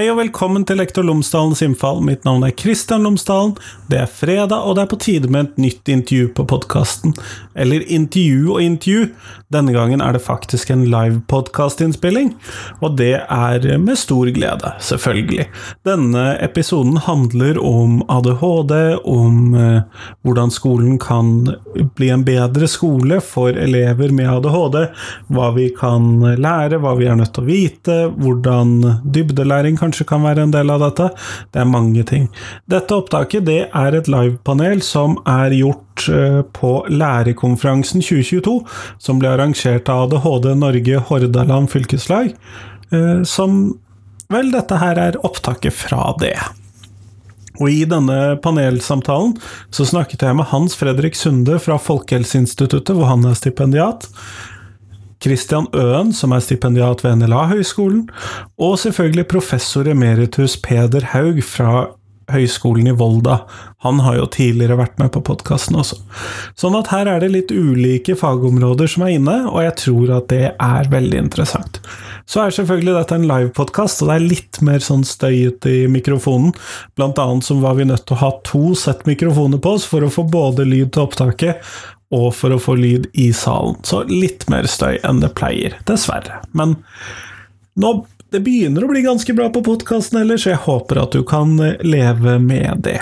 Hei og velkommen til Lektor Lomsdalens innfall. Mitt navn er Kristian Lomsdalen. Det er fredag, og det er på tide med et nytt intervju på podkasten. Eller intervju og intervju. Denne gangen er det faktisk en live podkastinnspilling, og det er med stor glede, selvfølgelig. Denne episoden handler om ADHD, om eh, hvordan skolen kan bli en bedre skole for elever med ADHD, hva vi kan lære, hva vi er nødt til å vite, hvordan dybdelæring kanskje kan være en del av dette. Det er mange ting. Dette opptaket det er et livepanel som er gjort eh, på Lærekonferansen 2022, som ble arrangert av ADHD Norge Hordaland fylkeslag. Eh, som Vel, dette her er opptaket fra det. Og i denne panelsamtalen så snakket jeg med Hans Fredrik Sunde fra Folkehelseinstituttet, hvor han er stipendiat. Christian Øen, som er stipendiat ved NLA-høgskolen, og selvfølgelig professor emeritus Peder Haug fra Høgskolen i Volda. Han har jo tidligere vært med på podkasten også. Sånn at her er det litt ulike fagområder som er inne, og jeg tror at det er veldig interessant. Så er selvfølgelig dette en livepodkast, og det er litt mer sånn støyete i mikrofonen. Blant annet så var vi nødt til å ha to sett mikrofoner på oss for å få både lyd til opptaket og for å få lyd i salen. Så litt mer støy enn det pleier, dessverre. Men nå, det begynner å bli ganske bra på podkasten ellers, så jeg håper at du kan leve med det.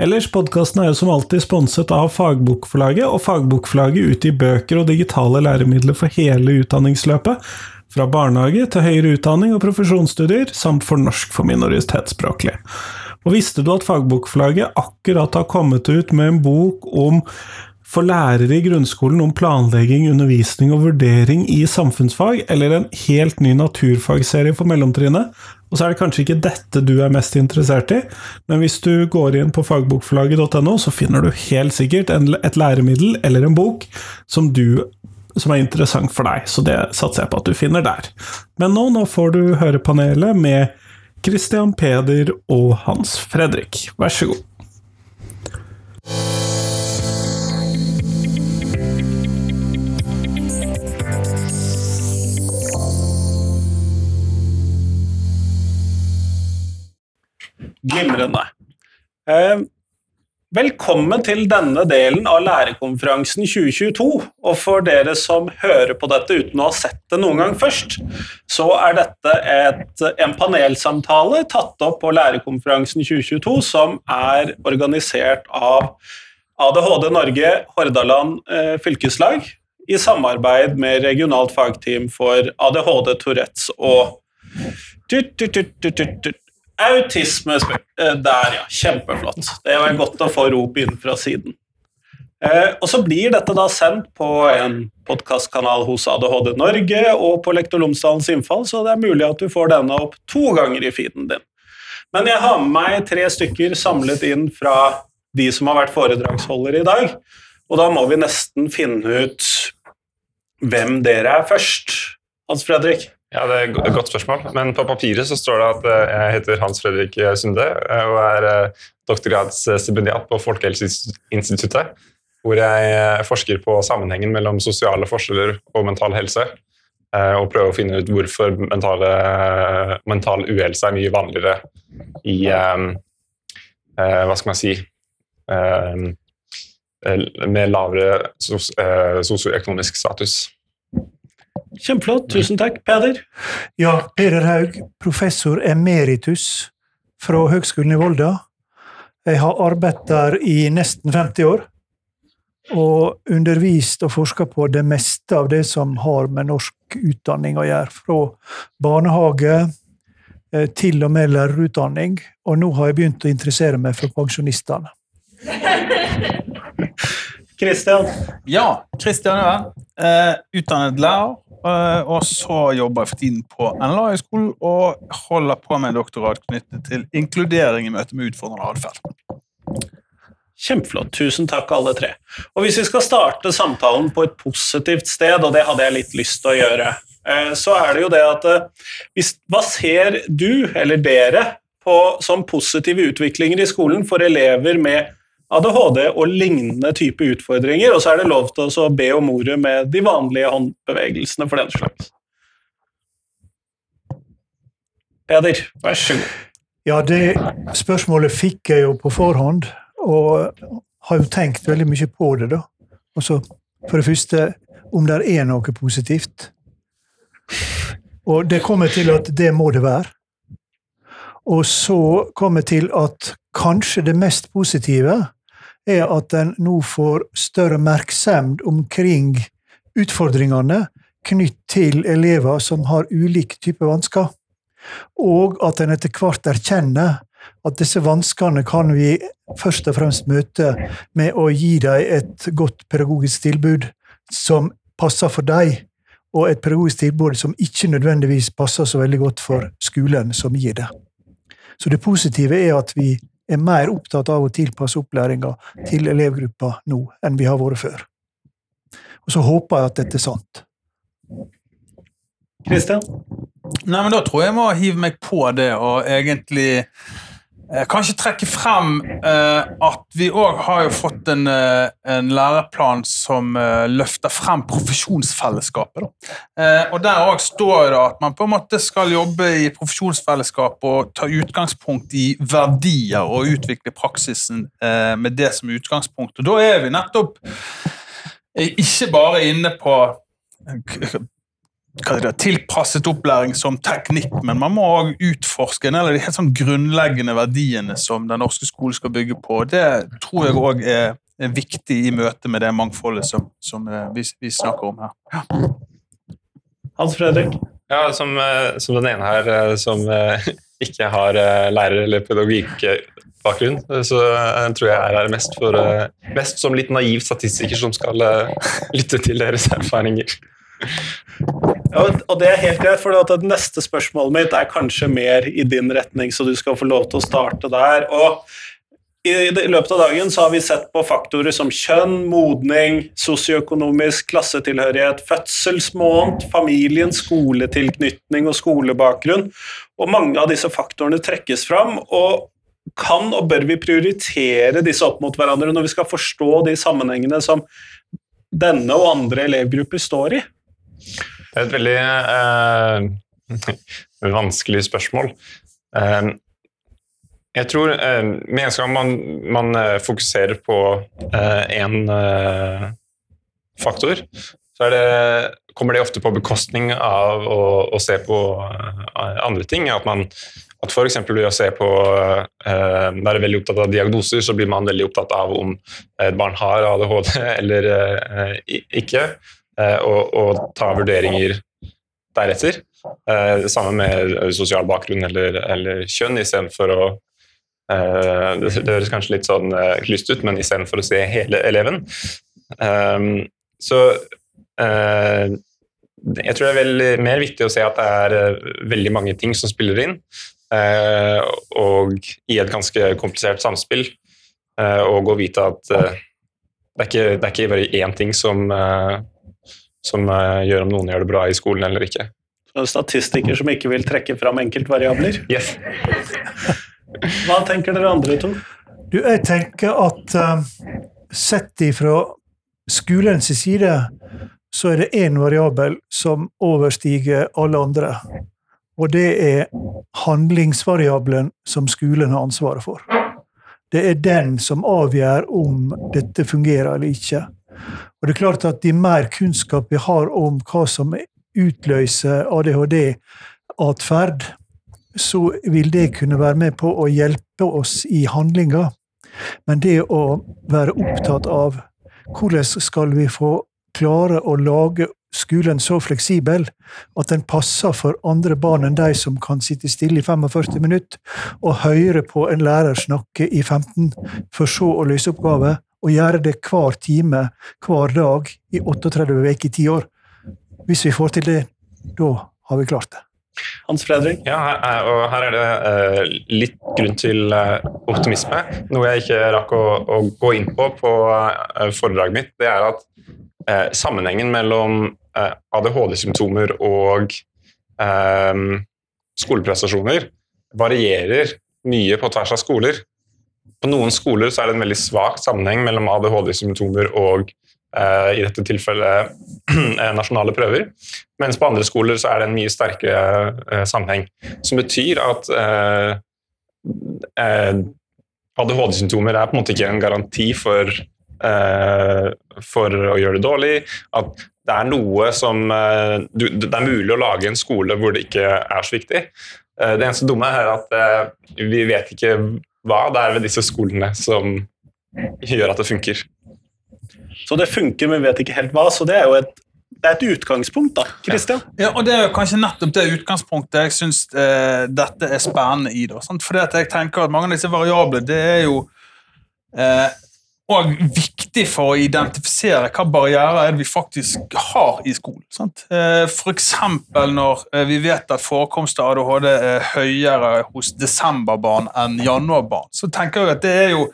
Ellers, podkasten er jo som alltid sponset av Fagbokforlaget, og Fagbokforlaget utgir bøker og digitale læremidler for hele utdanningsløpet. Fra barnehage til høyere utdanning og profesjonsstudier, samt for norsk for minoritetsspråklige. Og visste du at Fagbokforlaget akkurat har kommet ut med en bok om for lærere i grunnskolen om planlegging, undervisning og vurdering i samfunnsfag, eller en helt ny naturfagserie for mellomtrinnet. Og så er det kanskje ikke dette du er mest interessert i, men hvis du går inn på fagbokforlaget.no, så finner du helt sikkert et læremiddel eller en bok som, du, som er interessant for deg, så det satser jeg på at du finner der. Men nå, nå får du høre panelet med Christian Peder og Hans Fredrik. Vær så god. Glimrende. Eh, velkommen til denne delen av Lærekonferansen 2022. Og for dere som hører på dette uten å ha sett det noen gang først, så er dette et, en panelsamtale tatt opp på Lærekonferansen 2022 som er organisert av ADHD Norge Hordaland eh, fylkeslag i samarbeid med regionalt fagteam for ADHD, Tourettes og Autisme eh, Der, ja. Kjempeflott. Det var godt å få rop inn fra siden. Eh, og så blir dette da sendt på en podkastkanal hos ADHD Norge og på Lektor Lomsdalens innfall, så det er mulig at du får denne opp to ganger i feeden din. Men jeg har med meg tre stykker samlet inn fra de som har vært foredragsholdere i dag, og da må vi nesten finne ut hvem dere er først. Hans Fredrik? Ja, Det er et godt spørsmål. Men på papiret så står det at eh, jeg heter Hans Fredrik Sunde eh, og er eh, doktorgradsstipendiat på Folkehelseinstituttet, hvor jeg forsker på sammenhengen mellom sosiale forskjeller og mental helse. Og prøver å finne ut hvorfor mentale, mental uhelse er mye vanligere i Hva skal man si Med lavere sosioøkonomisk status. Kjempeflott. Tusen takk, Peder. Ja, Peder Haug, professor emeritus fra Høgskolen i Volda. Jeg har arbeidet der i nesten 50 år. Og undervist og forska på det meste av det som har med norsk utdanning å gjøre. Fra barnehage eh, til og med lærerutdanning. Og nå har jeg begynt å interessere meg for pensjonistene. Kristian? Ja, Kristian Øen. Uh, utdannet lærer Eh, og så jobber jeg for tiden på NLA-høgskolen og holder på med en doktorat knyttet til inkludering i møte med utfordrende atferd. Kjempeflott. Tusen takk, alle tre. Og Hvis vi skal starte samtalen på et positivt sted, og det hadde jeg litt lyst til å gjøre, eh, så er det jo det at hvis, Hva ser du, eller dere, på som positive utviklinger i skolen for elever med ADHD og lignende type utfordringer, og så er det lov til å be om ordet med de vanlige håndbevegelsene for den slags. Peder, vær så god. Ja, det spørsmålet fikk jeg jo på forhånd, og har jo tenkt veldig mye på det, da. Altså, for det første, om det er noe positivt. Og det kommer til at det må det være. Og så kommer til at kanskje det mest positive er at en nå får større merksemd omkring utfordringene knytt til elever som har ulike typer vansker, og at en etter hvert erkjenner at disse vanskene kan vi først og fremst møte med å gi dem et godt pedagogisk tilbud som passer for dem, og et pedagogisk tilbud som ikke nødvendigvis passer så veldig godt for skolen som gir det. Så det positive er at vi er mer opptatt av å tilpasse opplæringa til elevgruppa nå enn vi har vært før. Og så håper jeg at dette er sant. Kristian? Nei, men Da tror jeg jeg må hive meg på det og egentlig kanskje trekke frem eh, at vi òg har jo fått en, eh, en læreplan som eh, løfter frem profesjonsfellesskapet. Eh, og Der òg står det at man på en måte skal jobbe i profesjonsfellesskap og ta utgangspunkt i verdier og utvikle praksisen eh, med det som utgangspunkt. Og Da er vi nettopp eh, ikke bare inne på eh, det, tilpasset opplæring som teknikk, men man må også utforske en del av de helt sånn grunnleggende verdiene som den norske skolen skal bygge på. Det tror jeg òg er, er viktig i møte med det mangfoldet som, som eh, vi, vi snakker om her. Ja. Hans Fredrik? Ja, som, eh, som den ene her eh, som ikke har lærer- eller pedagogikkbakgrunn, så tror jeg er her mest, for, mest som litt naiv statistiker som skal lytte til deres erfaringer. Ja, og det er helt greit, for det neste spørsmålet mitt er kanskje mer i din retning, så du skal få lov til å starte der. Og i løpet av dagen så har vi sett på faktorer som kjønn, modning, sosioøkonomisk klassetilhørighet, fødselsmåned, familien, skoletilknytning og skolebakgrunn. Og mange av disse faktorene trekkes fram. og kan og bør vi prioritere disse opp mot hverandre når vi skal forstå de sammenhengene som denne og andre elevgrupper står i? Det er et veldig eh, vanskelig spørsmål. Eh, jeg tror eh, med en gang man, man eh, fokuserer på én eh, faktor, så det, kommer det ofte på bekostning av å, å se på eh, andre ting. At man at F.eks. ved å se på eh, være veldig opptatt av diagnoser, så blir man veldig opptatt av om et barn har ADHD eller eh, ikke, eh, og, og ta vurderinger deretter. Eh, sammen med sosial bakgrunn eller, eller kjønn, istedenfor å eh, det, det høres kanskje litt sånn eh, klyst ut, men istedenfor å se hele eleven. Um, så eh, jeg tror det er veldig, mer viktig å se at det er eh, veldig mange ting som spiller inn, eh, og i et ganske komplisert samspill. eh, og å vite at eh, det, er ikke, det er ikke bare én ting som, eh, som eh, gjør om noen gjør det bra i skolen eller ikke. Så Statistiker som ikke vil trekke fram enkeltvariabler. Yes. Hva tenker dere andre to? Du, jeg tenker at uh, sett ifra skolens side, så er det én variabel som overstiger alle andre. Og det er handlingsvariabelen som skolen har ansvaret for. Det er den som avgjør om dette fungerer eller ikke. Og det er klart at De mer kunnskap vi har om hva som utløser ADHD-atferd, så vil det kunne være med på å hjelpe oss i handlinga. Men det å være opptatt av hvordan skal vi få klare å lage skolen så fleksibel at den passer for andre barn enn de som kan sitte stille i 45 minutter og høre på en lærer snakke i 15, for så å løse oppgaver, og gjøre det hver time, hver dag, i 38 uker i ti år. Hvis vi får til det, da har vi klart det. Hans Fredrik? Ja, her, og her er det eh, litt grunn til eh, optimisme. Noe jeg ikke rakk å, å gå inn på på eh, foredraget mitt, det er at eh, sammenhengen mellom eh, ADHD-symptomer og eh, skoleprestasjoner varierer mye på tvers av skoler. På noen skoler så er det en veldig svak sammenheng mellom ADHD-symptomer og eh, i dette tilfellet eh, nasjonale prøver. Mens på andre skoler så er det en mye sterkere eh, sammenheng. Som betyr at eh, eh, ADHD-symptomer er på en måte ikke en garanti for, eh, for å gjøre det dårlig. At det er noe som du, Det er mulig å lage en skole hvor det ikke er så viktig. Det eneste dumme er at vi vet ikke hva det er ved disse skolene som gjør at det funker. Så det funker, men vi vet ikke helt hva. Så det er jo et, det er et utgangspunkt, da. Christian? Ja, og Det er jo kanskje nettopp det utgangspunktet jeg syns eh, dette er spennende i. da, sant? Fordi at jeg tenker at Mange av disse variable det er jo eh, og viktig for å identifisere hva barrierer er vi faktisk har i skolen. Sant? Eh, eksempel når eh, vi vet at forekomst av ADHD er høyere hos desemberbarn enn januarbarn, så tenker jeg at det er jo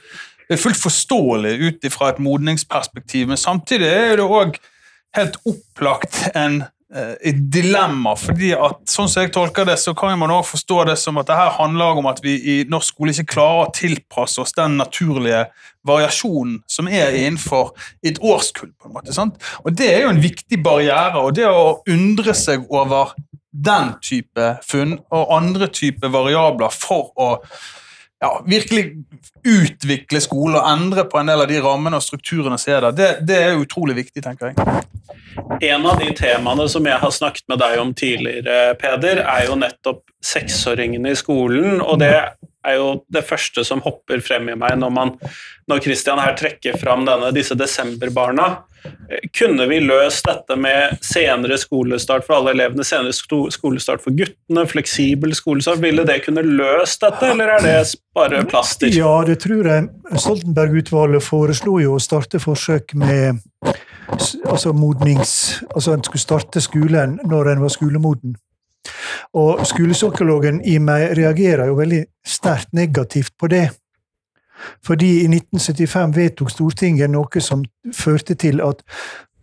fullt forståelig ut fra et modningsperspektiv, men samtidig er det òg helt opplagt en, et dilemma. fordi at sånn som jeg tolker det, så kan man også forstå det som at det her handler om at vi i norsk skole ikke klarer å tilpasse oss den naturlige variasjonen som er innenfor et årskull. på en måte, sant? Og Det er jo en viktig barriere. og Det å undre seg over den type funn og andre type variabler for å ja, virkelig utvikle skole og endre på en del av de rammene og strukturene som er der, det, det er utrolig viktig, tenker jeg. En av de temaene som jeg har snakket med deg om tidligere, Peder, er jo nettopp seksåringene i skolen. Og det er jo det første som hopper frem i meg når, man, når Christian her trekker fram denne, disse desemberbarna. Kunne vi løst dette med senere skolestart for alle elevene, senere skolestart for guttene, fleksibel skolestart? Ville det kunne løst dette, eller er det bare plaster? Ja, det tror jeg. Stoltenberg-utvalget foreslo jo å starte forsøk med altså modnings... Altså en skulle starte skolen når en var skolemoden. Og skolepsykologen i meg reagerer jo veldig sterkt negativt på det. Fordi i 1975 vedtok Stortinget noe som førte til at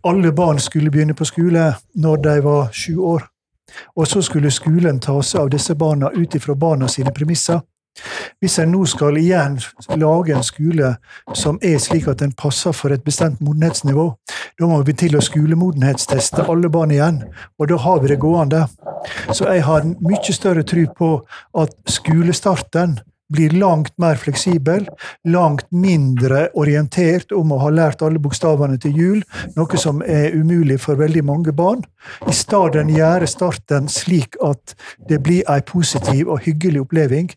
alle barn skulle begynne på skole når de var sju år. Og så skulle skolen ta seg av disse barna ut ifra barna sine premisser. Hvis en nå skal igjen lage en skole som er slik at den passer for et bestemt modenhetsnivå, da må vi til å skolemodenhetsteste alle barn igjen, og da har vi det gående. Så jeg har en mye større tro på at skolestarten blir langt mer fleksibel, langt mindre orientert om å ha lært alle bokstavene til jul, noe som er umulig for veldig mange barn. I stedet gjøre starten slik at det blir en positiv og hyggelig oppleving,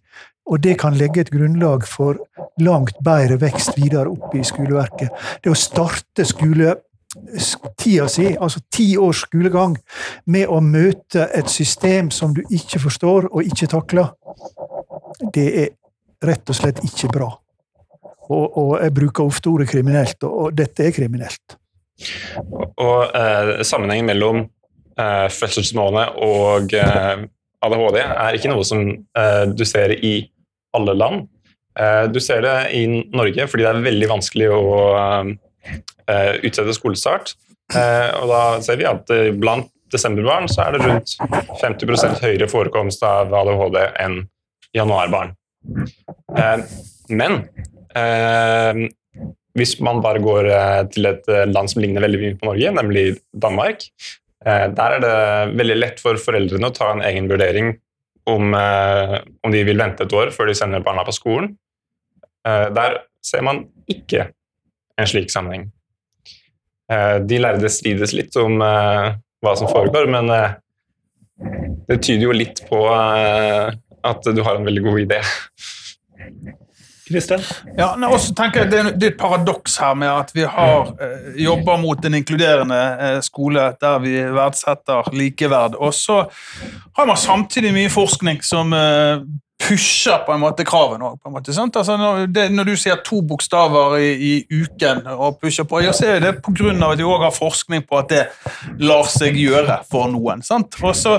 og det kan legge et grunnlag for langt bedre vekst videre opp i skoleverket. Det å starte skole tida si, altså ti års skolegang, med å møte et system som du ikke forstår og ikke takler, det er rett og slett ikke bra. Og, og jeg bruker ofte ordet kriminelt, og, og dette er kriminelt. Og eh, Sammenhengen mellom eh, fødselsmålene og eh, ADHD er ikke noe som eh, du ser i alle land. Eh, du ser det i Norge fordi det er veldig vanskelig å eh, utsette skolestart. Eh, og da ser vi at blant desemberbarn så er det rundt 50% høyere forekomst av ADHD enn januarbarn. Men hvis man bare går til et land som ligner veldig mye på Norge, nemlig Danmark, der er det veldig lett for foreldrene å ta en egen vurdering om, eh, om, de vil vente et år før de sender barna på skolen. Eh, der ser man ikke en slik sammenheng. Eh, de lærde strides litt om hva som foregår, men det tyder jo litt på at du har en veldig god idé. Kristian? Ja, og så tenker jeg Det er et paradoks her med at vi har eh, jobber mot en inkluderende eh, skole der vi verdsetter likeverd. Og så har man samtidig mye forskning som eh, pusher på en måte kravene òg. Altså når, når, du sier to bokstaver i, i uken og pusher på, så er det pga. at de òg har forskning på at det lar seg gjøre for noen. Sant? Så,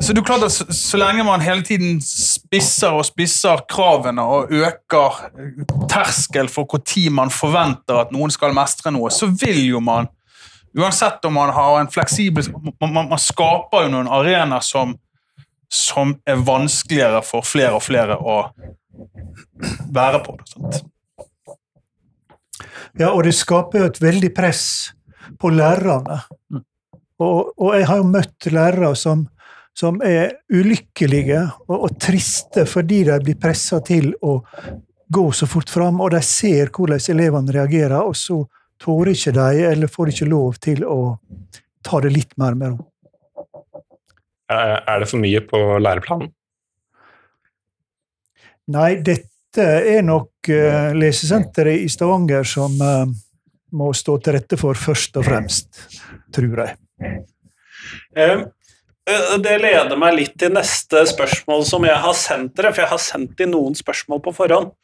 så klart at så, så, lenge man hele tiden spisser og spisser kravene og øker terskel for når man forventer at noen skal mestre noe, så vil jo man Uansett om man har en fleksibel Man, man, man skaper jo noen arenaer som som er vanskeligere for flere og flere å være på. Sant? Ja, og det skaper jo et veldig press på lærerne. Mm. Og, og jeg har jo møtt lærere som, som er ulykkelige og, og triste fordi de blir pressa til å gå så fort fram, og de ser hvordan elevene reagerer, og så tårer ikke de, eller får ikke lov til å ta det litt mer med ro. Er det for mye på læreplanen? Nei, dette er nok eh, lesesenteret i Stavanger som eh, må stå til rette for først og fremst, tror jeg. Eh, Det leder meg litt til neste spørsmål som jeg har sendt dere, for jeg har sendt inn noen spørsmål på forhånd.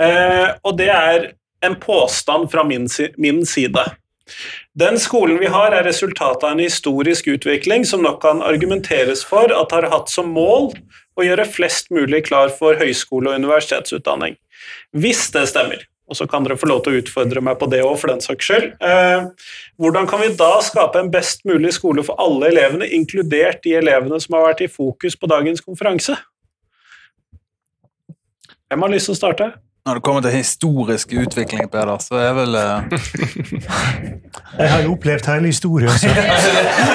Eh, Og det er en påstand fra min side. Den skolen vi har, er resultatet av en historisk utvikling som nok kan argumenteres for at har hatt som mål å gjøre flest mulig klar for høyskole- og universitetsutdanning. Hvis det stemmer, og så kan dere få lov til å utfordre meg på det òg, for den saks skyld. Eh, hvordan kan vi da skape en best mulig skole for alle elevene, inkludert de elevene som har vært i fokus på dagens konferanse? Hvem har lyst til å starte? Når det kommer til historisk utvikling, Peder, så er vel uh... Jeg har jo opplevd hele historien. Så.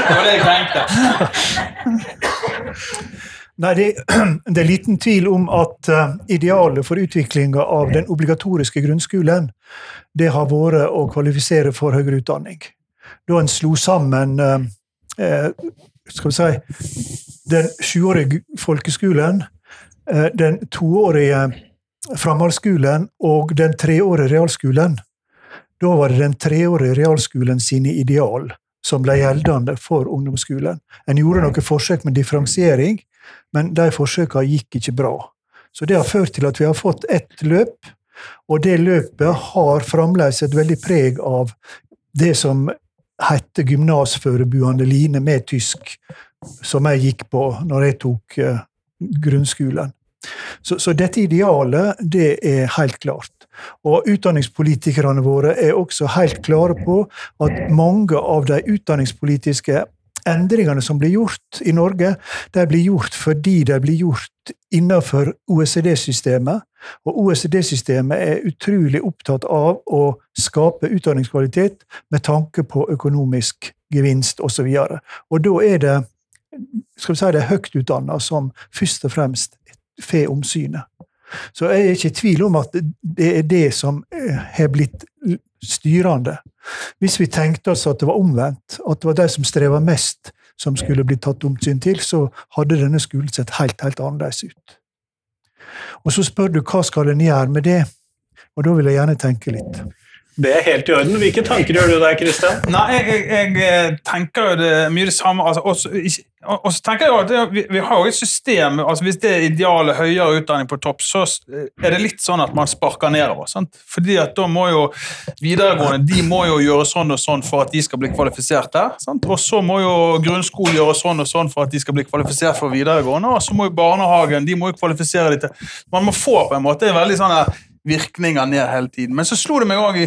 Det var det jeg tenkte. Nei, det, det er liten tvil om at eh, idealet for utviklinga av den obligatoriske grunnskolen, det har vært å kvalifisere for høyere utdanning. Da en slo sammen eh, eh, skal vi si, den sjuårige folkeskolen, eh, den toårige framhaldsskolen og den treårige realskolen. Da var det den treårige realskolen sine ideal som ble gjeldende for ungdomsskolen. En gjorde noen forsøk med differensiering, men de forsøkene gikk ikke bra. Så det har ført til at vi har fått ett løp, og det løpet har fremdeles et veldig preg av det som heter gymnasforberedende line med tysk, som jeg gikk på når jeg tok eh, grunnskolen. Så, så dette idealet, det er helt klart. Og utdanningspolitikerne våre er også helt klare på at mange av de utdanningspolitiske endringene som blir gjort i Norge, de blir gjort fordi de blir gjort innenfor OECD-systemet. Og OECD-systemet er utrolig opptatt av å skape utdanningskvalitet med tanke på økonomisk gevinst osv. Og, så og da er det skal vi si det høyt utdanna som først og fremst får omsynet. Så jeg er ikke i tvil om at det er det som eh, har blitt styrende. Hvis vi tenkte oss at det var omvendt, at det var de som streva mest, som skulle bli tatt omsyn til, så hadde denne skolen sett helt, helt annerledes ut. Og så spør du hva skal en gjøre med det, og da vil jeg gjerne tenke litt. Det er helt i orden. Hvilke tanker gjør du deg, Kristian? Nei, jeg, jeg, jeg tenker jo det mye det samme. Altså, også, og så tenker jeg jo at vi, vi har jo et system altså Hvis det er idealet høyere utdanning på topp, så er det litt sånn at man sparker nedover. Sant? Fordi at da må jo videregående de må jo gjøre sånn og sånn for at de skal bli kvalifisert der. Sant? Og så må jo grunnskolen gjøre sånn og sånn for at de skal bli kvalifisert for videregående. Og så må jo barnehagen de må jo kvalifisere til Man må få på en måte en veldig sånne virkninger ned hele tiden. Men så slo det meg òg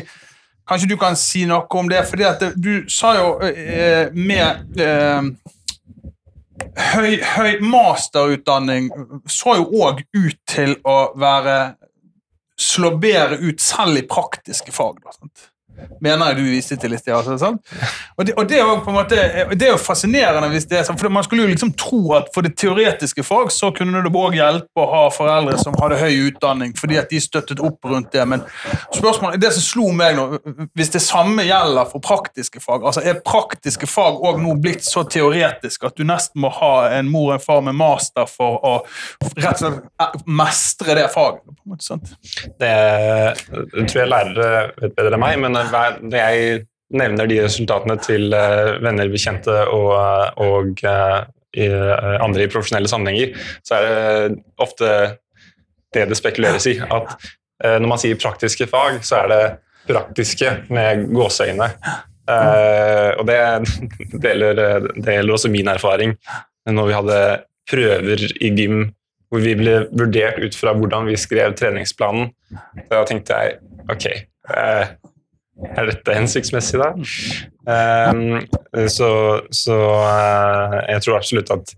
Kanskje du kan si noe om det, fordi at du sa jo eh, med eh, høy, høy masterutdanning så jo òg ut til å være slå bedre ut selv i praktiske fag. Da, sant? Mener jeg du viste til i sted. Altså? Og, det, og det, er jo på en måte, det er jo fascinerende, hvis det er sånn, for man skulle jo liksom tro at for det teoretiske fag så kunne det òg hjelpe å ha foreldre som hadde høy utdanning, fordi at de støttet opp rundt det. Men spørsmålet, det som slo meg nå, hvis det samme gjelder for praktiske fag, altså er praktiske fag òg nå blitt så teoretisk at du nesten må ha en mor og en far med master for å rett og slett mestre det faget? på en måte, sant? Det, tror jeg lærere vet bedre enn meg, men hver- når jeg nevner de resultatene til eh, venner, bekjente og, og eh, i, eh, andre i profesjonelle sammenhenger, så er det ofte det det spekuleres i. At eh, når man sier praktiske fag, så er det praktiske med gåseøyne. Uh, og det deler, det gjelder også min erfaring. Når vi hadde prøver i gym hvor vi ble vurdert ut fra hvordan vi skrev treningsplanen, da tenkte jeg ok, eh, er dette hensiktsmessig da? Um, så så uh, jeg tror absolutt at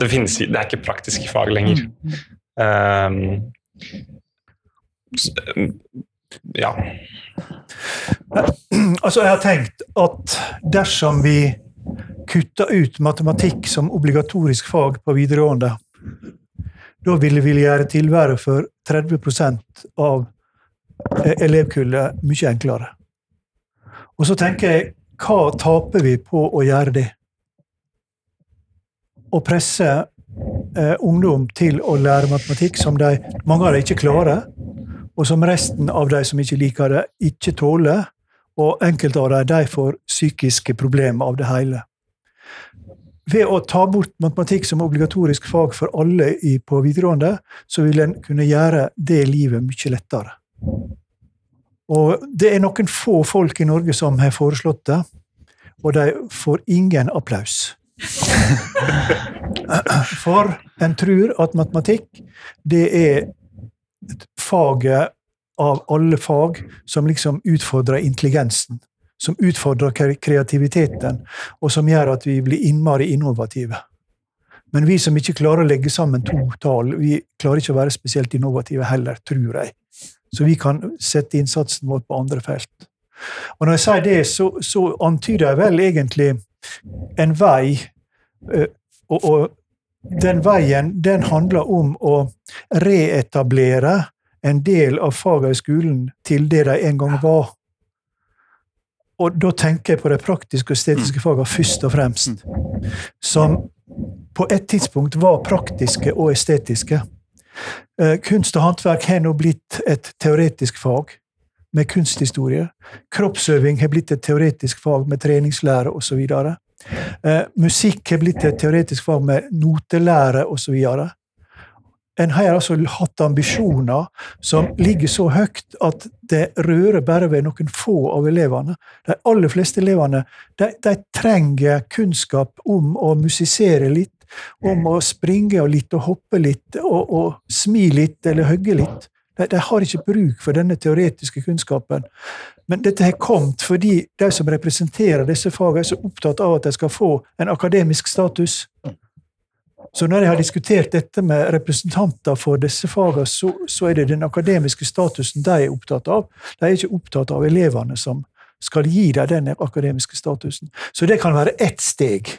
det finnes Det er ikke praktiske fag lenger. Um, så, Ja. Altså, jeg har tenkt at dersom vi kutter ut matematikk som obligatorisk fag på videregående, da ville vi gjøre tilværet for 30% av eh, elevkullet mye enklere. Og så tenker jeg, hva taper vi på å gjøre det? Å presse eh, ungdom til å lære matematikk som de, mange av dem ikke klarer, og som resten av de som ikke liker det, ikke tåler. Og enkelte av dem de får psykiske problemer av det hele. Ved å ta bort matematikk som obligatorisk fag for alle i, på videregående, så vil en kunne gjøre det livet mye lettere. Og det er noen få folk i Norge som har foreslått det, og de får ingen applaus. For en tror at matematikk, det er faget av alle fag som liksom utfordrer intelligensen. Som utfordrer kreativiteten, og som gjør at vi blir innmari innovative. Men vi som ikke klarer å legge sammen to tall, vi klarer ikke å være spesielt innovative heller, tror jeg. Så vi kan sette innsatsen vår på andre felt. Og når jeg sier det, så, så antyder jeg vel egentlig en vei. Og, og den veien den handler om å reetablere en del av faget i skolen til det de en gang var. Og da tenker jeg på de praktiske og estetiske fagene først og fremst. Som på et tidspunkt var praktiske og estetiske. Kunst og håndverk har nå blitt et teoretisk fag med kunsthistorie. Kroppsøving har blitt et teoretisk fag med treningslære osv. Eh, musikk har blitt et teoretisk fag med notelære osv. En har altså hatt ambisjoner som ligger så høyt at det rører bare ved noen få av elevene. De aller fleste elevene de, de trenger kunnskap om å musisere litt, om å springe litt og hoppe litt, og, og smi litt eller hogge litt. De, de, har ikke bruk for denne teoretiske kunnskapen. Men dette har kommet fordi de som representerer disse fagene, er så opptatt av at de skal få en akademisk status. Så når jeg har diskutert dette med representanter for disse fagene, så, så, er det den akademiske statusen de er opptatt av. De er ikke opptatt av elevene som skal gi dem den akademiske statusen. Så det kan være ett steg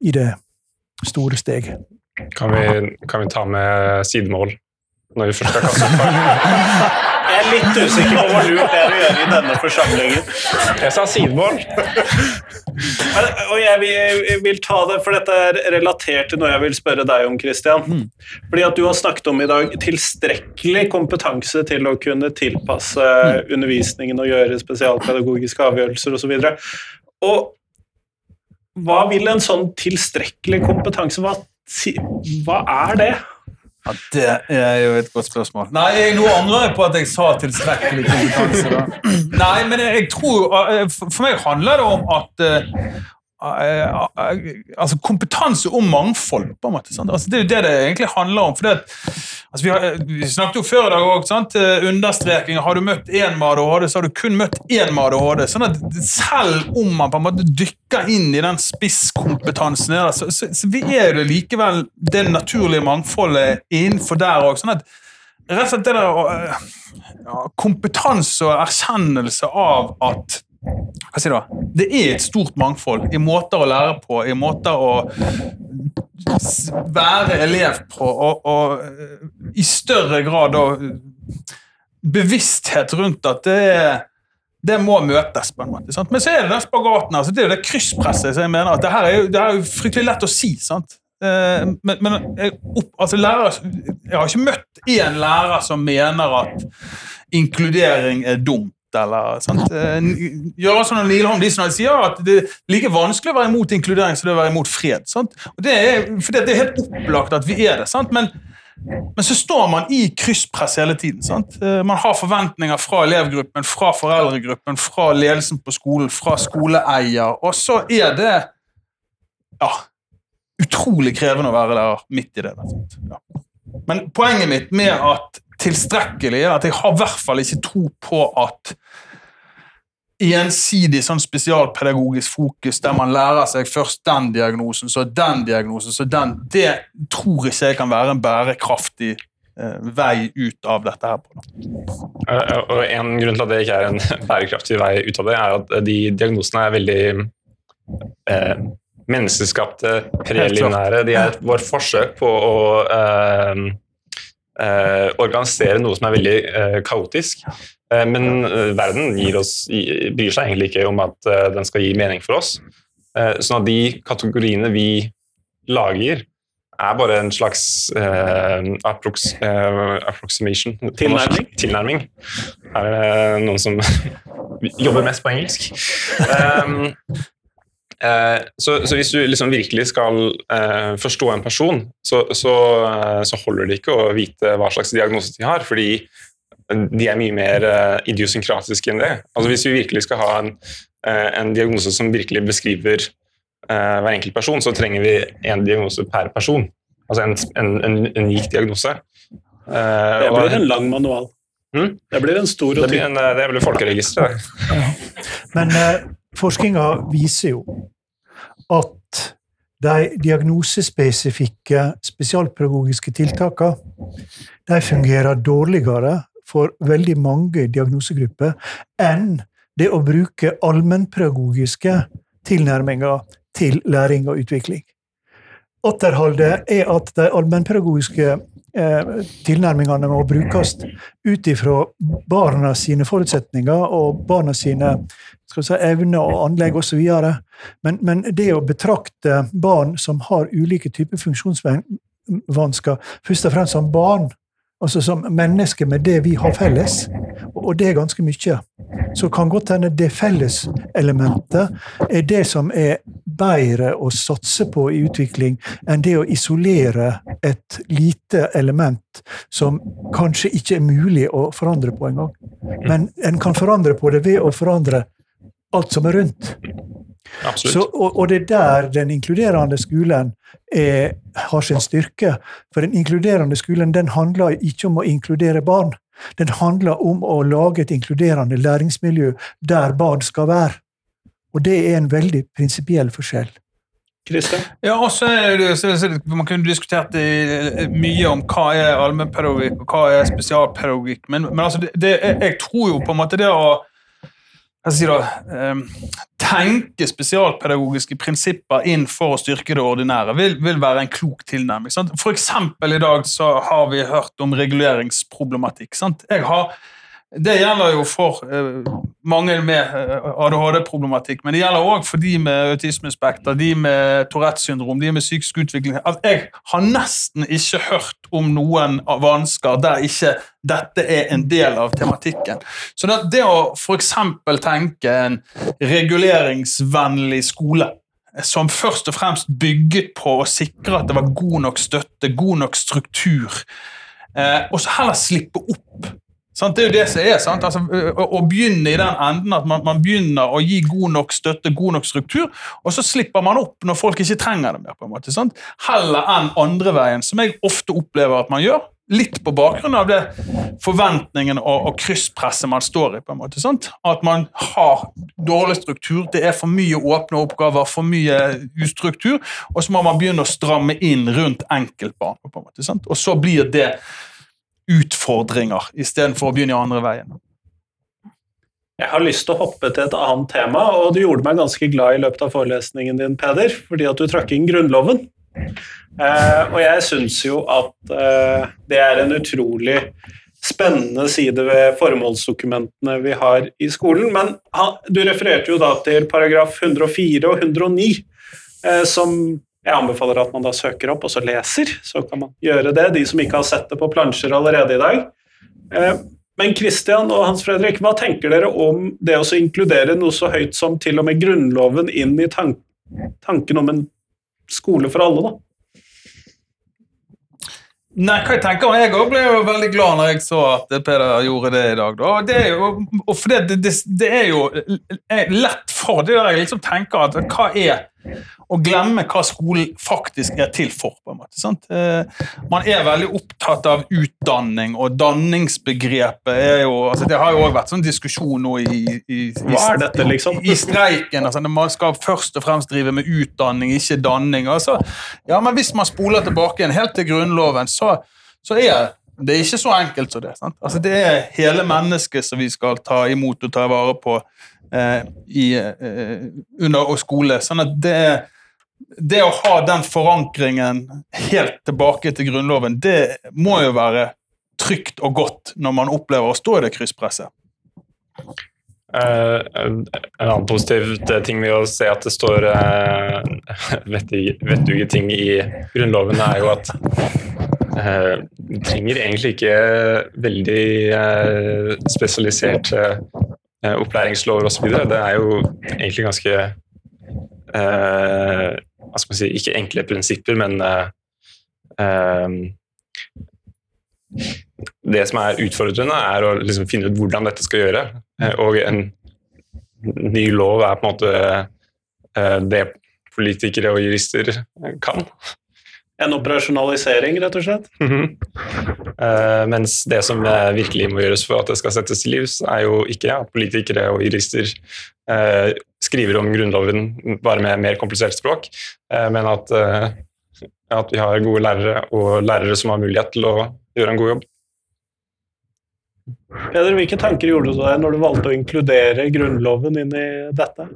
i det store steget. Kan vi, kan vi ta med sidemål når vi først skal kaste opp? Jeg er litt usikker på hvor lurt det er å gjøre i denne forsamlingen. Jeg sa sidemål. Og jeg vil, vil, ta det, for dette er relatert til noe jeg vil spørre deg om, Christian. Fordi at du har snakket om i dag tilstrekkelig kompetanse til å kunne tilpasse undervisningen og gjøre spesialpedagogiske avgjørelser osv. Og, så og hva vil en sånn tilstrekkelig kompetanse Hva, hva er det? Ja, Det er jo et godt spørsmål. Nei, Nå angrer jeg på at jeg sa tilstrekkelig kompetanse. da. Nei, men jeg tror For meg handler det om at uh, altså kompetanse om mangfold. på en måte. Altså, det er jo det det egentlig handler om. at Altså, vi, har, vi, snakket jo før i dag òg. Understreking. Har du møtt én med ADHD, så har du kun møtt én med ADHD. sånn at Selv om man på en måte dykker inn i den spisskompetansen, så, så, så vi er det likevel det naturlige mangfoldet innenfor der òg. Sånn rett og slett det der ja, kompetanse og erkjennelse av at hva sier du? Det er et stort mangfold i måter å lære på, i måter å være elev på, og, og i større grad bevissthet rundt at det, det må møtes. på en måte. Sant? Men så er det den spagaten her, det er jo det krysspresset som jeg mener at det her er jo, det er jo fryktelig lett å si. sant? Eh, men, men jeg, altså, lærer, jeg har ikke møtt én lærer som mener at inkludering er dumt eller sant? Gjøre sånn Lilleholm de som sier at det er like vanskelig å være imot inkludering som det er å være imot fred. Sant? Og det er, for det er helt opplagt at vi er det, sant? Men, men så står man i krysspress hele tiden. Sant? Eh, man har forventninger fra elevgruppen, fra foreldregruppen, fra ledelsen på skolen, fra skoleeier, og så er det ja, utrolig krevende å være der midt i det. Ja. Men poenget mitt med at tilstrekkelig, at jeg har i hvert fall ikke tro på at ensidig sånn spesialpedagogisk fokus der man lærer seg først den diagnosen, så den diagnosen, så den Det tror ikke jeg kan være en bærekraftig eh, vei ut av dette her. Eh, Og En grunn til at det ikke er en bærekraftig vei ut av det, er at de diagnosene er veldig eh, menneskeskapte, preliminære. De er vår forsøk på å eh, eh, organisere noe som er veldig eh, kaotisk. Eh, men eh, verden gir oss, bryr seg egentlig ikke om at eh, den skal gi mening for oss. Eh, sånn at de kategoriene vi lager, er bare en slags eh, approx, eh, approximation. Tilnærming? Tilnærming. Er det noen som jobber mest på engelsk? Um, eh, så, så hvis du liksom virkelig skal eh, forstå en person, så, så, eh, så holder det ikke å vite hva slags diagnose de har, fordi de er mye mer eh, idiosynkratiske enn det. Altså Hvis vi virkelig skal ha en, eh, en diagnose som virkelig beskriver eh, hver enkelt person, så trenger vi en diagnose per person. Altså en, en, en unik diagnose. Eh, Det og- blir en lang manual. Hmm? Det blir en stor det og blir, tykk. en, eh, det blir folkeregisteret. Men eh, forskninga viser jo at de diagnosespesifikke spesialpedagogiske tiltakene fungerer dårligere for veldig mange diagnosegrupper enn det å bruke allmennpedagogiske tilnærminger til læring og utvikling. Atterholdet er at de allmennpedagogiske eh, tilnærmingene må brukes ut ifra barna sine forutsetninger og barna sine si, evner og anlegg osv. Men, men det å betrakte barn som har ulike typer funksjonsvansker, først og fremst som barn, altså som mennesker med det vi har felles, og det er ganske mye, så kan godt hende det felleselementet er det som er bedre å satse på i utvikling enn det å isolere et lite element som kanskje ikke er mulig å forandre på engang. Men en kan forandre på det ved å forandre alt som er rundt. Så, og, og det er der den inkluderende skolen er, har sin styrke. For den inkluderende skolen den handler ikke om å inkludere barn. Den handler om å lage et inkluderende læringsmiljø der barn skal være. Og det er en veldig prinsipiell forskjell. Kristian? Ja, også, så så, så, Man kunne diskutert det, mye om hva er allmennpedagogikk og hva er spesialpedagogikk, men, men altså, det, det, jeg, jeg tror jo på en måte det å da, eh, tenke spesialpedagogiske prinsipper inn for å styrke det ordinære vil, vil være en klok tilnærming. Sant? For eksempel i dag så har vi hørt om reguleringsproblematikk. Sant? Jeg har, det gjelder jo for eh, mange med eh, ADHD-problematikk, men det gjelder òg for de med autismespekter, de med Tourettes syndrom, de med psykisk utvikling. At jeg har nesten ikke hørt om noen vansker der ikke dette er en del av tematikken. Så det, det å f.eks. tenke en reguleringsvennlig skole som først og fremst bygget på å sikre at det var god nok støtte, god nok struktur, eh, og så heller slippe opp. Sant? Det er jo det som er, sant? Altså, å, å begynne i den enden at man, man begynner å gi god nok støtte, god nok struktur, og så slipper man opp når folk ikke trenger det mer. på en måte, sant? Heller enn andre veien, som jeg ofte opplever at man gjør. Litt på bakgrunn av det forventningen og, og krysspresset man står i. på en måte, sant? At man har dårlig struktur, det er for mye åpne oppgaver, for mye ustruktur, og så må man begynne å stramme inn rundt enkeltbarn. på en måte, sant? Og så blir det utfordringer istedenfor å begynne i andre veien. Jeg har lyst til å hoppe til et annet tema, og du gjorde meg ganske glad i løpet av forelesningen din, Peder, fordi at du trakk inn Grunnloven. Eh, og jeg syns jo at eh, det er en utrolig spennende side ved formålsdokumentene vi har i skolen. Men han, du refererte jo da til paragraf 104 og 109, eh, som jeg anbefaler at man da søker opp og så leser. Så kan man gjøre det, de som ikke har sett det på plansjer allerede i dag. Eh, men Christian og Hans Fredrik, hva tenker dere om det å inkludere noe så høyt som til og med Grunnloven inn i tank tanken om en skole for alle, da? Nei, hva jeg tenker, Jeg også ble jo veldig glad når jeg så at Peder gjorde det i dag. Da. Det er jo, for det, det, det er jo lett for det der jeg liksom tenker at hva er å glemme hva skolen faktisk er til for. på en måte, sant? Eh, Man er veldig opptatt av utdanning, og danningsbegrepet er jo altså Det har jo også vært sånn diskusjon nå i, i, i, dette, liksom? i streiken. altså Man skal først og fremst drive med utdanning, ikke danning. altså ja, Men hvis man spoler tilbake igjen helt til Grunnloven, så, så er det er ikke så enkelt som det. Sant? Altså, det er hele mennesket som vi skal ta imot og ta vare på i, eh, under skole. Sånn at det, det å ha den forankringen helt tilbake til Grunnloven, det må jo være trygt og godt når man opplever å stå i det krysspresset. Uh, en annen positiv ting ved å se at det står uh, vettuge ting i Grunnloven, er jo at uh, du trenger egentlig ikke veldig uh, spesialisert uh, opplæringslover osv. Det er jo egentlig ganske Hva skal man si Ikke enkle prinsipper, men det som er utfordrende, er å liksom finne ut hvordan dette skal gjøre. Eh, og en ny lov er på en måte eh, det politikere og jurister kan. En operasjonalisering, rett og slett? Mm -hmm. uh, mens det som virkelig må gjøres for at det skal settes til livs, er jo ikke at politikere og jurister uh, skriver om Grunnloven bare med mer komplisert språk, uh, men at, at vi har gode lærere og lærere som har mulighet til å gjøre en god jobb. Peder, hvilke tanker gjorde du deg når du valgte å inkludere Grunnloven inn i dette?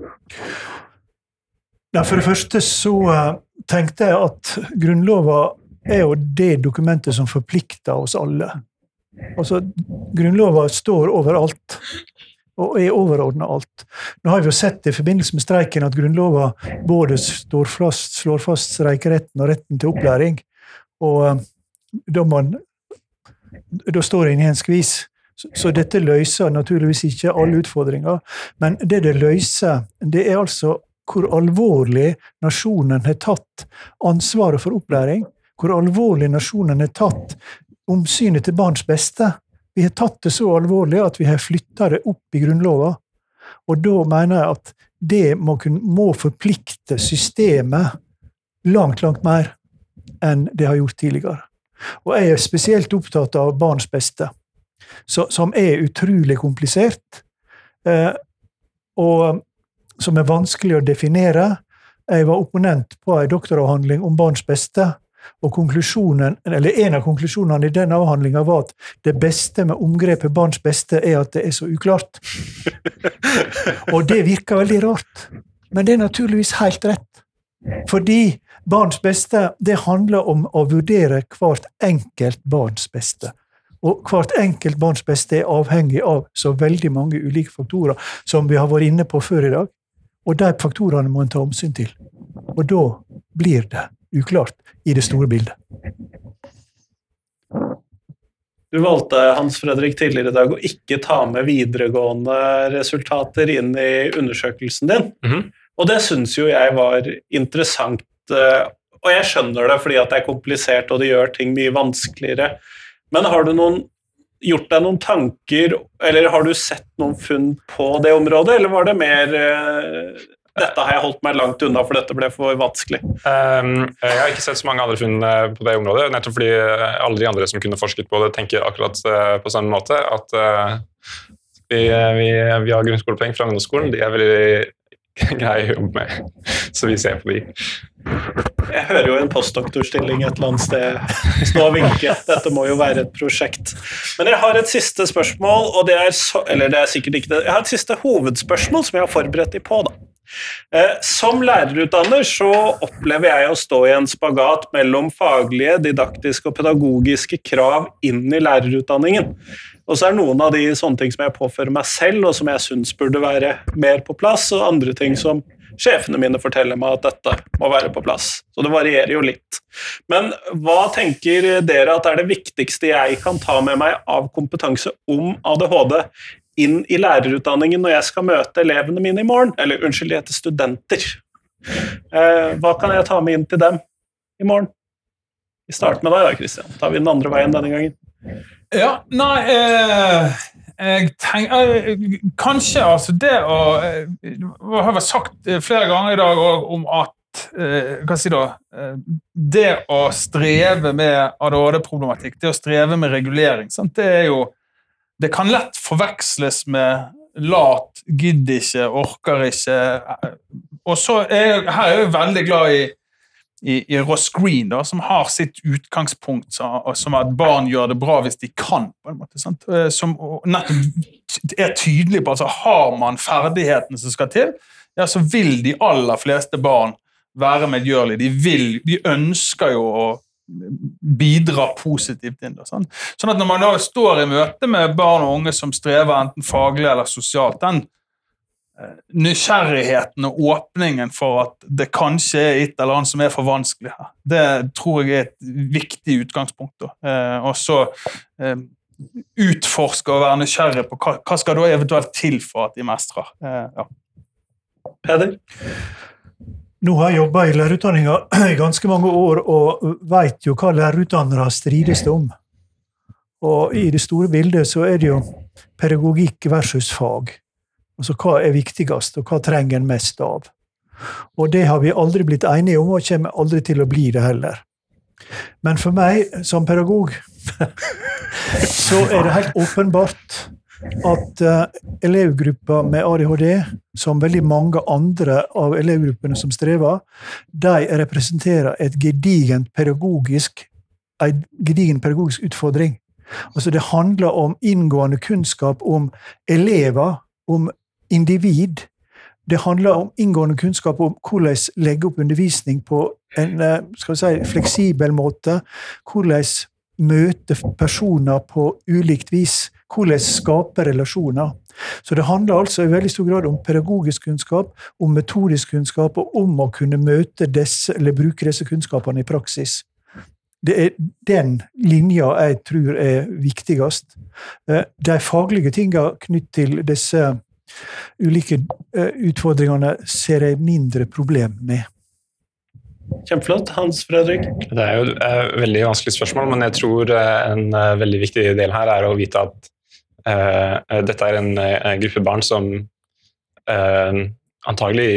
Ja, for det første så uh, tenkte jeg at Grunnloven er jo det dokumentet som forplikter oss alle. Altså, Grunnloven står overalt og er overordna alt. Nå har vi jo sett i forbindelse med streiken at Grunnloven både fast, slår fast streikeretten og retten til opplæring. Og uh, da, man, da står en i en skvis. Så, dette løser naturligvis ikke alle utfordringer, men det det løser, det er altså hvor alvorlig nasjonen har tatt ansvaret for opplæring, hvor alvorlig nasjonen har tatt omsynet til barns beste. Vi har tatt det så alvorlig at vi har flytta det opp i Grunnlova. Og da mener jeg at det må, må forplikte systemet langt, langt mer enn det har gjort tidligere. Og jeg er spesielt opptatt av barns beste som er utrolig komplisert, eh, og som er vanskelig å definere. Jeg var opponent på en doktoravhandling om barns beste. Og eller En av konklusjonene i den avhandlinga var at det beste med omgrepet 'barns beste' er at det er så uklart. og det virker veldig rart, men det er naturligvis helt rett. Fordi barns beste det handler om å vurdere hvert enkelt barns beste. Og hvert enkelt barns beste er avhengig av så veldig mange ulike faktorer som vi har vært inne på før i dag. Og de faktorene må en ta omsyn til. Og da blir det uklart i det store bildet. Du valgte Hans Fredrik tidligere i dag å ikke ta med videregående resultater inn i undersøkelsen din. Mm -hmm. Og det syns jo jeg var interessant. Eh, og jeg skjønner det fordi at det er komplisert og det gjør ting mye vanskeligere. Men har du noen, gjort deg noen tanker, eller har du sett noen funn på det området, eller var det mer uh, dette har jeg holdt meg langt unna, for dette ble for vanskelig. Um, jeg har ikke sett så mange andre funn eh, på det området, nettopp fordi alle de andre som kunne forsket på det, tenker akkurat på samme måte. At uh, vi, vi, vi, har grunnskolepoeng fra ungdomsskolen. De er veldig greie å jobbe med, så vi ser på de. Jeg hører jo en postdoktorstilling et eller annet sted stå og vinke. Dette må jo være et prosjekt. Men jeg har et siste spørsmål, og det er så, Eller det er sikkert ikke det. Jeg har et siste hovedspørsmål som jeg har forberedt deg på. da. Eh, som lærerutdanner så opplever jeg å stå i en spagat mellom faglige, didaktiske og pedagogiske krav inn i lærerutdanningen. Og så er noen av de sånne ting som jeg påfører meg selv, og som jeg syns burde være mer på plass, og andre ting som sjefene mine forteller meg at dette må være på plass. Så det varierer jo litt. Men hva tenker dere at er det viktigste jeg kan ta med meg av kompetanse om ADHD inn i lærerutdanningen når jeg skal møte elevene mine i morgen? Eller unnskyld, de heter studenter. Eh, hva kan jeg ta med inn til dem i morgen? Vi starter med deg da, Kristian. Tar vi den andre veien denne gangen? Ja, nei eh jeg tenker, eh, Kanskje altså det å Det eh, har vært sagt eh, flere ganger i dag om at hva si da, Det å streve med ADHD-problematikk, det å streve med regulering, sant? det er jo Det kan lett forveksles med lat, gidder ikke, orker ikke. Og så er jeg, her er jeg veldig glad i i, i Ross Green, da, som har sitt utgangspunkt som at barn gjør det bra hvis de kan. på en måte, sant? Eh, Som er tydelig på altså har man ferdighetene som skal til, ja, så vil de aller fleste barn være medgjørlige. De, vil, de ønsker jo å bidra positivt inn. Da, sant? Sånn at når man da står i møte med barn og unge som strever enten faglig eller sosialt, den nysgjerrigheten og åpningen for at det kanskje er et eller annet som er for vanskelig her, det tror jeg er et viktig utgangspunkt. Da. Eh, og så eh, utforske og være nysgjerrig på hva, hva skal da eventuelt til for at de mestrer. Eh, ja. Peder? Nå har jeg jobba i lærerutdanninga i ganske mange år og veit jo hva lærerutdannere strides om. Og i det store bildet så er det jo pedagogikk versus fag. Altså hva er viktigst, og hva trenger en mest av? Og det har vi aldri blitt enige om, og kommer aldri til å bli det heller. Men for meg som pedagog så er det helt åpenbart at uh, elevgrupper med ADHD, som veldig mange andre av elevgruppene som strever, de representerer et gedigent pedagogisk, en gedigen pedagogisk utfordring. Altså Det handler om inngående kunnskap om elever, om individ. Det handler om inngående kunnskap om hvordan legge opp undervisning på en eh, si, fleksibel måte. Hvordan møte personer på ulikt vis. Hvordan skape relasjoner. Så det handler altså i veldig stor grad om pedagogisk kunnskap, om metodisk kunnskap, og om å kunne møte disse, eller bruke disse kunnskapene i praksis. Det er den linja jeg tror er viktigst. Eh, De faglige tinga knyttet til disse ulike eh, utfordringene ser jeg mindre problem med. Kjempeflott. Hans Fredrik? Det er jo et veldig vanskelig spørsmål, men jeg tror eh, en eh, veldig viktig del her er å vite at uh, dette er en uh, gruppe barn som uh, antagelig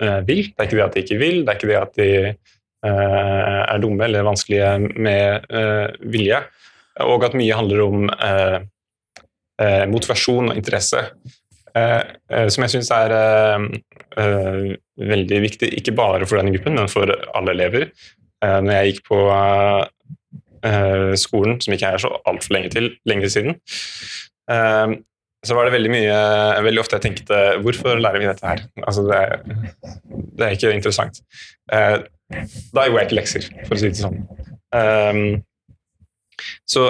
eh, vil. Det er ikke det at de ikke vil, det er ikke det at de eh, er dumme eller vanskelige med eh, vilje, og at mye handler om eh, eh, motivasjon og interesse. Eh, eh, som jeg syns er eh, veldig viktig, ikke bare for denne gruppen, men for alle elever. Når jeg gikk på skolen, som ikke er så altfor lenge til, lenge siden, så var det veldig mye Veldig ofte jeg tenkte Hvorfor lærer vi dette her? Altså, det, er, det er ikke interessant. Da gjorde jeg ikke lekser, for å si det sånn. Så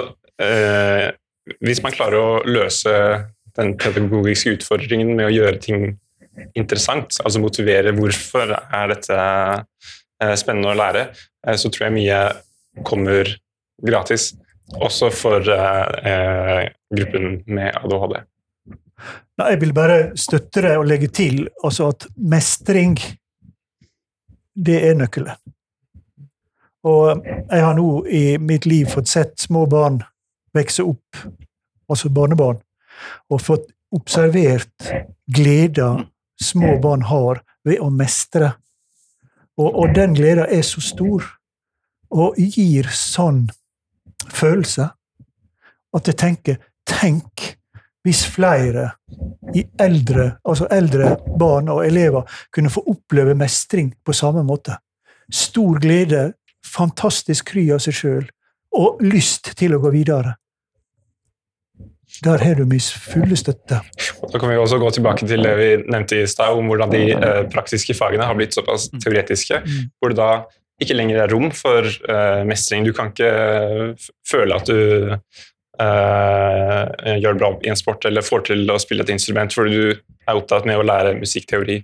hvis man klarer å løse den pedagogiske utfordringen med å gjøre ting interessant, altså motivere hvorfor er dette eh, spennende å lære, eh, så tror jeg mye kommer gratis. Også for eh, gruppen med ADHD. Nei, Jeg vil bare støtte det og legge til altså at mestring, det er nøkkelen. Og jeg har nå i mitt liv fått sett små barn vokse opp, altså barnebarn, og fått observert gleda små barn har ved å mestre. Og, og den gleden er så stor, og gir sånn følelse, at jeg tenker Tenk hvis flere i eldre, altså eldre barn og elever kunne få oppleve mestring på samme måte. Stor glede, fantastisk kry av seg sjøl, og lyst til å gå videre. Der har du min fulle støtte. Da kan vi også gå tilbake til det vi nevnte i stad, om hvordan de eh, praktiske fagene har blitt såpass teoretiske, hvor det da ikke lenger er rom for eh, mestring. Du kan ikke eh, føle at du eh, gjør det bra i en sport eller får til å spille et instrument fordi du er opptatt med å lære musikkteori.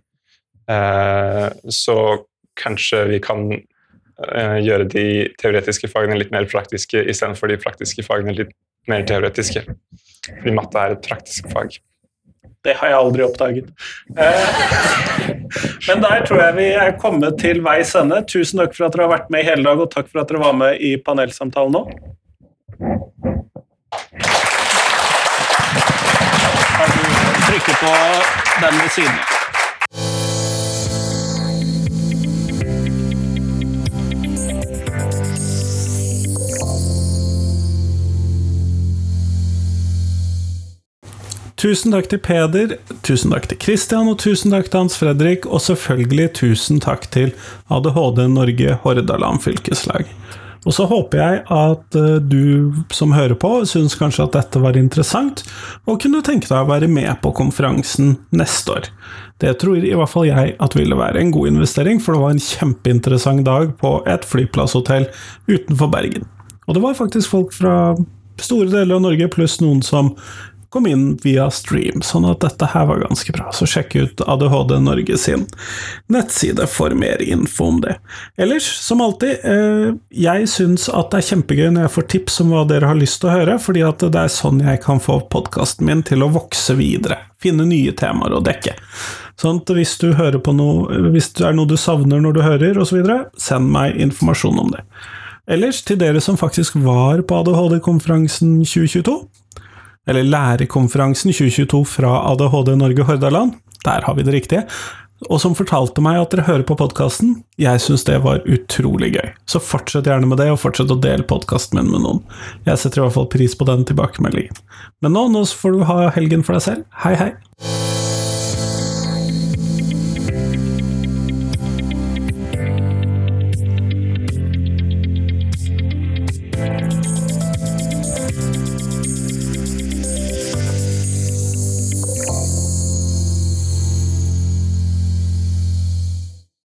Eh, så kanskje vi kan eh, gjøre de teoretiske fagene litt mer praktiske istedenfor de praktiske fagene litt mer teoretiske. Fordi matte er et praktisk fag. Det har jeg aldri oppdaget. Eh, Men der tror jeg vi er kommet til veis ende. Tusen takk for at dere har vært med i hele dag, og takk for at dere var med i panelsamtalen nå. Kan du trykke på den ved siden av? Tusen takk til Peder, tusen takk til Christian, og tusen takk til Hans Fredrik, og selvfølgelig tusen takk til ADHD Norge Hordaland fylkeslag. Og så håper jeg at eh, du som hører på, syns kanskje at dette var interessant, og kunne tenke deg å være med på konferansen neste år. Det tror i hvert fall jeg at ville være en god investering, for det var en kjempeinteressant dag på et flyplasshotell utenfor Bergen. Og det var faktisk folk fra store deler av Norge, pluss noen som kom inn via stream, sånn at dette her var ganske bra. Så sjekk ut ADHD Norge sin nettside for mer info om det. Ellers, som alltid, eh, jeg syns at det er kjempegøy når jeg får tips om hva dere har lyst til å høre, fordi at det er sånn jeg kan få podkasten min til å vokse videre. Finne nye temaer å dekke. Sånn at hvis du hører på noe, hvis det er noe du savner når du hører, osv., send meg informasjon om det. Ellers, til dere som faktisk var på ADHD-konferansen 2022, eller Lærekonferansen 2022 fra ADHD Norge Hordaland, der har vi det riktige, og som fortalte meg at dere hører på podkasten. Jeg syns det var utrolig gøy. Så fortsett gjerne med det, og fortsett å dele podkasten min med noen. Jeg setter i hvert fall pris på den tilbakemeldingen. Men nå, nå får du ha helgen for deg selv. Hei, hei!